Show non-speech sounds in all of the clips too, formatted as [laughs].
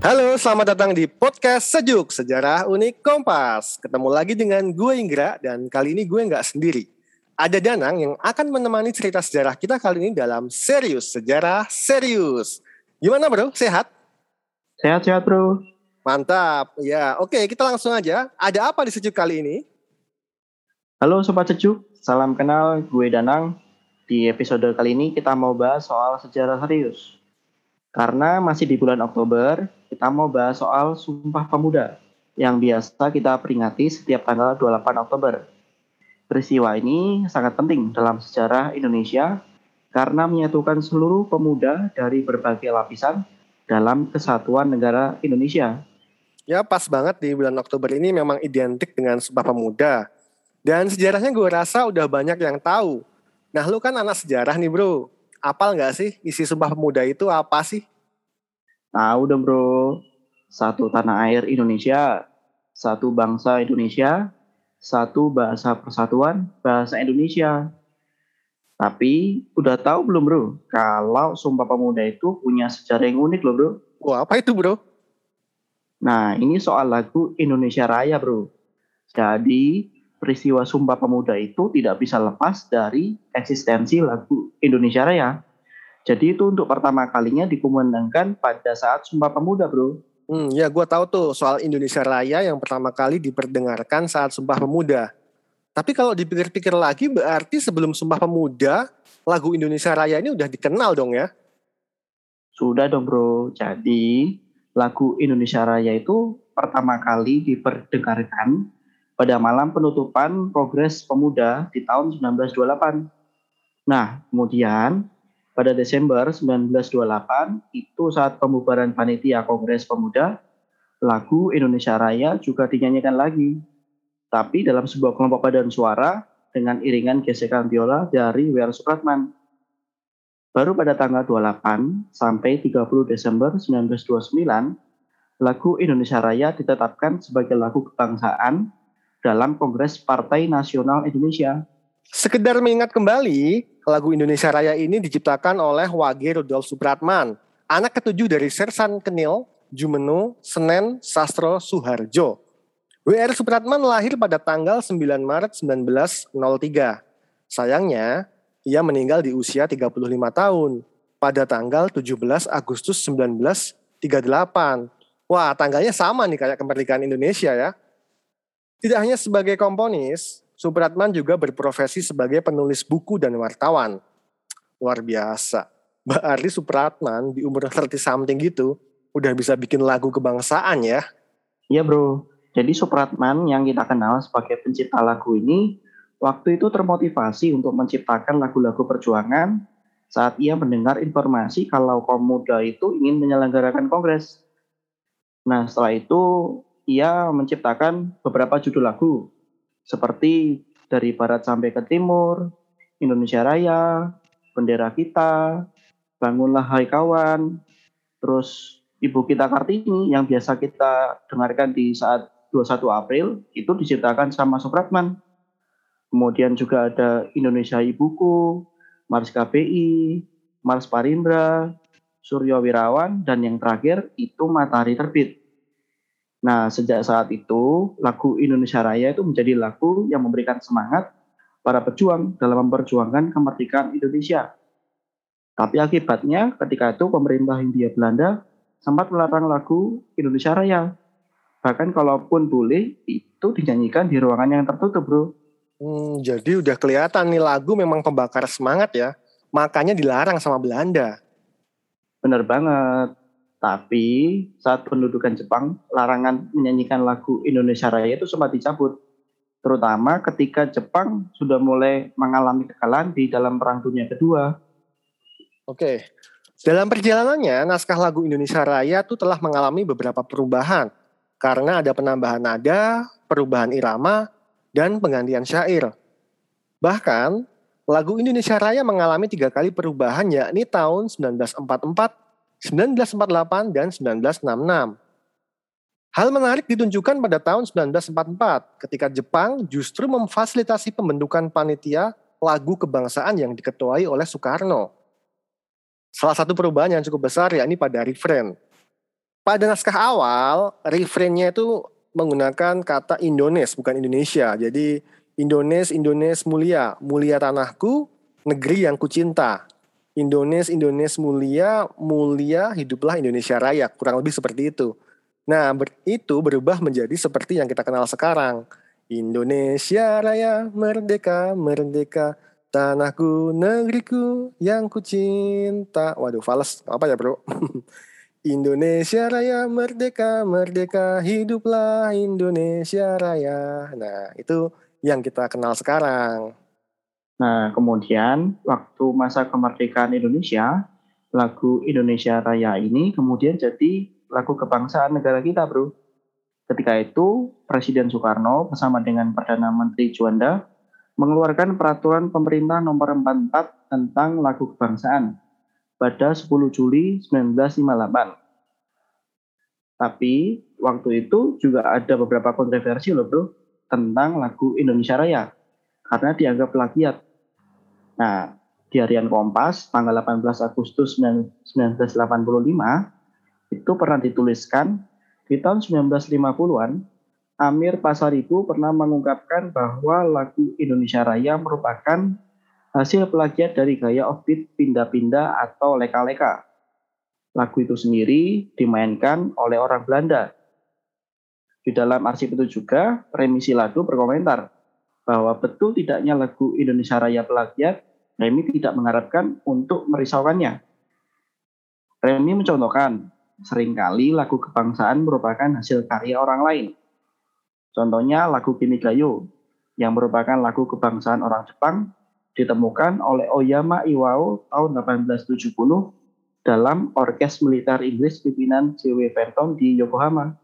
Halo, selamat datang di podcast Sejuk Sejarah Unik Kompas. Ketemu lagi dengan gue Inggra dan kali ini gue nggak sendiri. Ada Danang yang akan menemani cerita sejarah kita kali ini dalam Serius Sejarah Serius. Gimana bro? Sehat? Sehat-sehat bro. Mantap. Ya, oke kita langsung aja. Ada apa di Sejuk kali ini? Halo Sobat Sejuk, salam kenal gue Danang. Di episode kali ini kita mau bahas soal sejarah serius. Karena masih di bulan Oktober, kita mau bahas soal Sumpah Pemuda yang biasa kita peringati setiap tanggal 28 Oktober. Peristiwa ini sangat penting dalam sejarah Indonesia karena menyatukan seluruh pemuda dari berbagai lapisan dalam kesatuan negara Indonesia. Ya pas banget di bulan Oktober ini memang identik dengan Sumpah Pemuda. Dan sejarahnya gue rasa udah banyak yang tahu. Nah lu kan anak sejarah nih bro. Apal nggak sih isi Sumpah Pemuda itu apa sih? Tahu dong bro, satu tanah air Indonesia, satu bangsa Indonesia, satu bahasa persatuan bahasa Indonesia. Tapi udah tahu belum bro, kalau Sumpah Pemuda itu punya sejarah yang unik loh bro. Wah apa itu bro? Nah ini soal lagu Indonesia Raya bro. Jadi peristiwa Sumpah Pemuda itu tidak bisa lepas dari eksistensi lagu Indonesia Raya. Jadi itu untuk pertama kalinya dikumandangkan pada saat Sumpah Pemuda bro. Hmm, ya gue tahu tuh soal Indonesia Raya yang pertama kali diperdengarkan saat Sumpah Pemuda. Tapi kalau dipikir-pikir lagi berarti sebelum Sumpah Pemuda lagu Indonesia Raya ini udah dikenal dong ya? Sudah dong bro. Jadi lagu Indonesia Raya itu pertama kali diperdengarkan pada malam penutupan Kongres Pemuda di tahun 1928. Nah, kemudian pada Desember 1928 itu saat pembubaran panitia Kongres Pemuda, lagu Indonesia Raya juga dinyanyikan lagi. Tapi dalam sebuah kelompok paduan suara dengan iringan gesekan biola dari W.R. Supratman. Baru pada tanggal 28 sampai 30 Desember 1929, lagu Indonesia Raya ditetapkan sebagai lagu kebangsaan dalam Kongres Partai Nasional Indonesia. Sekedar mengingat kembali, lagu Indonesia Raya ini diciptakan oleh Wage Rudolf Supratman, anak ketujuh dari Sersan Kenil, Jumeno, Senen, Sastro, Suharjo. W.R. Supratman lahir pada tanggal 9 Maret 1903. Sayangnya, ia meninggal di usia 35 tahun pada tanggal 17 Agustus 1938. Wah, tanggalnya sama nih kayak kemerdekaan Indonesia ya. Tidak hanya sebagai komponis, Supratman juga berprofesi sebagai penulis buku dan wartawan. Luar biasa. Mbak Arli Supratman di umur 30 something gitu udah bisa bikin lagu kebangsaan ya. Iya bro, jadi Supratman yang kita kenal sebagai pencipta lagu ini waktu itu termotivasi untuk menciptakan lagu-lagu perjuangan saat ia mendengar informasi kalau kaum muda itu ingin menyelenggarakan kongres. Nah setelah itu ia menciptakan beberapa judul lagu seperti dari barat sampai ke timur, Indonesia Raya, Bendera Kita, Bangunlah Hai Kawan, terus Ibu Kita Kartini yang biasa kita dengarkan di saat 21 April itu diciptakan sama Supratman. Kemudian juga ada Indonesia Ibuku, Mars KPI, Mars Parindra, Suryo Wirawan, dan yang terakhir itu Matahari Terbit. Nah, sejak saat itu, lagu Indonesia Raya itu menjadi lagu yang memberikan semangat para pejuang dalam memperjuangkan kemerdekaan Indonesia. Tapi akibatnya ketika itu pemerintah Hindia Belanda sempat melarang lagu Indonesia Raya. Bahkan kalaupun boleh itu dinyanyikan di ruangan yang tertutup bro. Hmm, jadi udah kelihatan nih lagu memang pembakar semangat ya. Makanya dilarang sama Belanda. Bener banget tapi saat pendudukan Jepang larangan menyanyikan lagu Indonesia Raya itu sempat dicabut terutama ketika Jepang sudah mulai mengalami kekalahan di dalam Perang Dunia Kedua. Oke, dalam perjalanannya naskah lagu Indonesia Raya itu telah mengalami beberapa perubahan karena ada penambahan nada, perubahan irama, dan penggantian syair. Bahkan, lagu Indonesia Raya mengalami tiga kali perubahan yakni tahun 1944, 1948, dan 1966. Hal menarik ditunjukkan pada tahun 1944 ketika Jepang justru memfasilitasi pembentukan panitia lagu kebangsaan yang diketuai oleh Soekarno. Salah satu perubahan yang cukup besar yakni pada refrain pada naskah awal, refrainnya itu menggunakan kata Indones, bukan Indonesia. Jadi Indones, Indones mulia, mulia tanahku, negeri yang kucinta. Indones, Indones mulia, mulia hiduplah Indonesia Raya. Kurang lebih seperti itu. Nah, ber, itu berubah menjadi seperti yang kita kenal sekarang. Indonesia Raya, merdeka, merdeka, tanahku, negeriku yang kucinta. Waduh, fals. Apa ya, bro? [laughs] Indonesia Raya merdeka, merdeka, hiduplah Indonesia Raya. Nah, itu yang kita kenal sekarang. Nah, kemudian waktu masa kemerdekaan Indonesia, lagu Indonesia Raya ini kemudian jadi lagu kebangsaan negara kita, bro. Ketika itu, Presiden Soekarno bersama dengan Perdana Menteri Juanda mengeluarkan peraturan pemerintah nomor 44 tentang lagu kebangsaan pada 10 Juli 1958. Tapi waktu itu juga ada beberapa kontroversi loh bro tentang lagu Indonesia Raya karena dianggap plagiat. Nah, di harian Kompas tanggal 18 Agustus 1985 itu pernah dituliskan di tahun 1950-an Amir Pasaribu pernah mengungkapkan bahwa lagu Indonesia Raya merupakan hasil plagiat dari gaya offbeat pindah-pindah atau leka-leka. Lagu itu sendiri dimainkan oleh orang Belanda. Di dalam arsip itu juga, Remisi Lagu berkomentar bahwa betul tidaknya lagu Indonesia Raya plagiat, Remi tidak mengharapkan untuk merisaukannya. Remi mencontohkan, sering kali lagu kebangsaan merupakan hasil karya orang lain. Contohnya lagu Kimigayo, yang merupakan lagu kebangsaan orang Jepang, ditemukan oleh Oyama Iwao tahun 1870 dalam Orkes Militer Inggris pimpinan C.W. Fenton di Yokohama.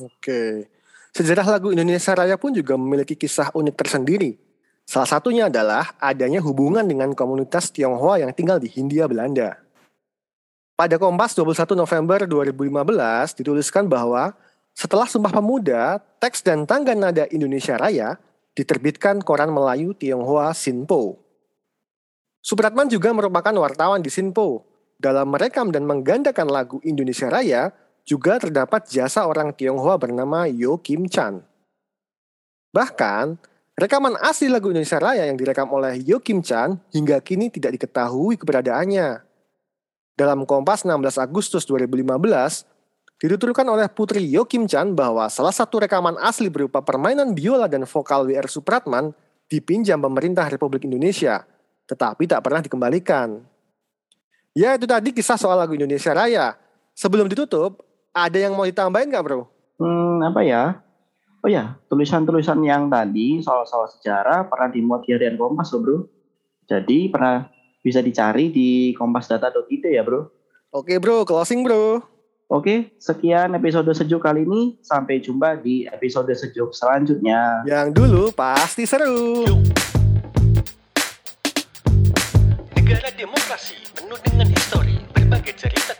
Oke. Sejarah lagu Indonesia Raya pun juga memiliki kisah unik tersendiri. Salah satunya adalah adanya hubungan dengan komunitas Tionghoa yang tinggal di Hindia Belanda. Pada Kompas 21 November 2015 dituliskan bahwa setelah Sumpah Pemuda, teks dan tangga nada Indonesia Raya diterbitkan koran Melayu Tionghoa Sinpo. Supratman juga merupakan wartawan di Sinpo. Dalam merekam dan menggandakan lagu Indonesia Raya, juga terdapat jasa orang Tionghoa bernama Yo Kim Chan. Bahkan, rekaman asli lagu Indonesia Raya yang direkam oleh Yo Kim Chan hingga kini tidak diketahui keberadaannya. Dalam Kompas 16 Agustus 2015, Dituturkan oleh Putri Yo Kim Chan bahwa salah satu rekaman asli berupa permainan biola dan vokal WR Supratman dipinjam pemerintah Republik Indonesia, tetapi tak pernah dikembalikan. Ya itu tadi kisah soal lagu Indonesia Raya. Sebelum ditutup, ada yang mau ditambahin nggak bro? Hmm, apa ya? Oh ya, tulisan-tulisan yang tadi soal-soal sejarah pernah dimuat di harian Kompas loh bro. Jadi pernah bisa dicari di kompasdata.id ya bro. Oke bro, closing bro. Oke, sekian episode sejuk kali ini. Sampai jumpa di episode sejuk selanjutnya. Yang dulu pasti seru. Negara demokrasi penuh dengan histori, berbagai cerita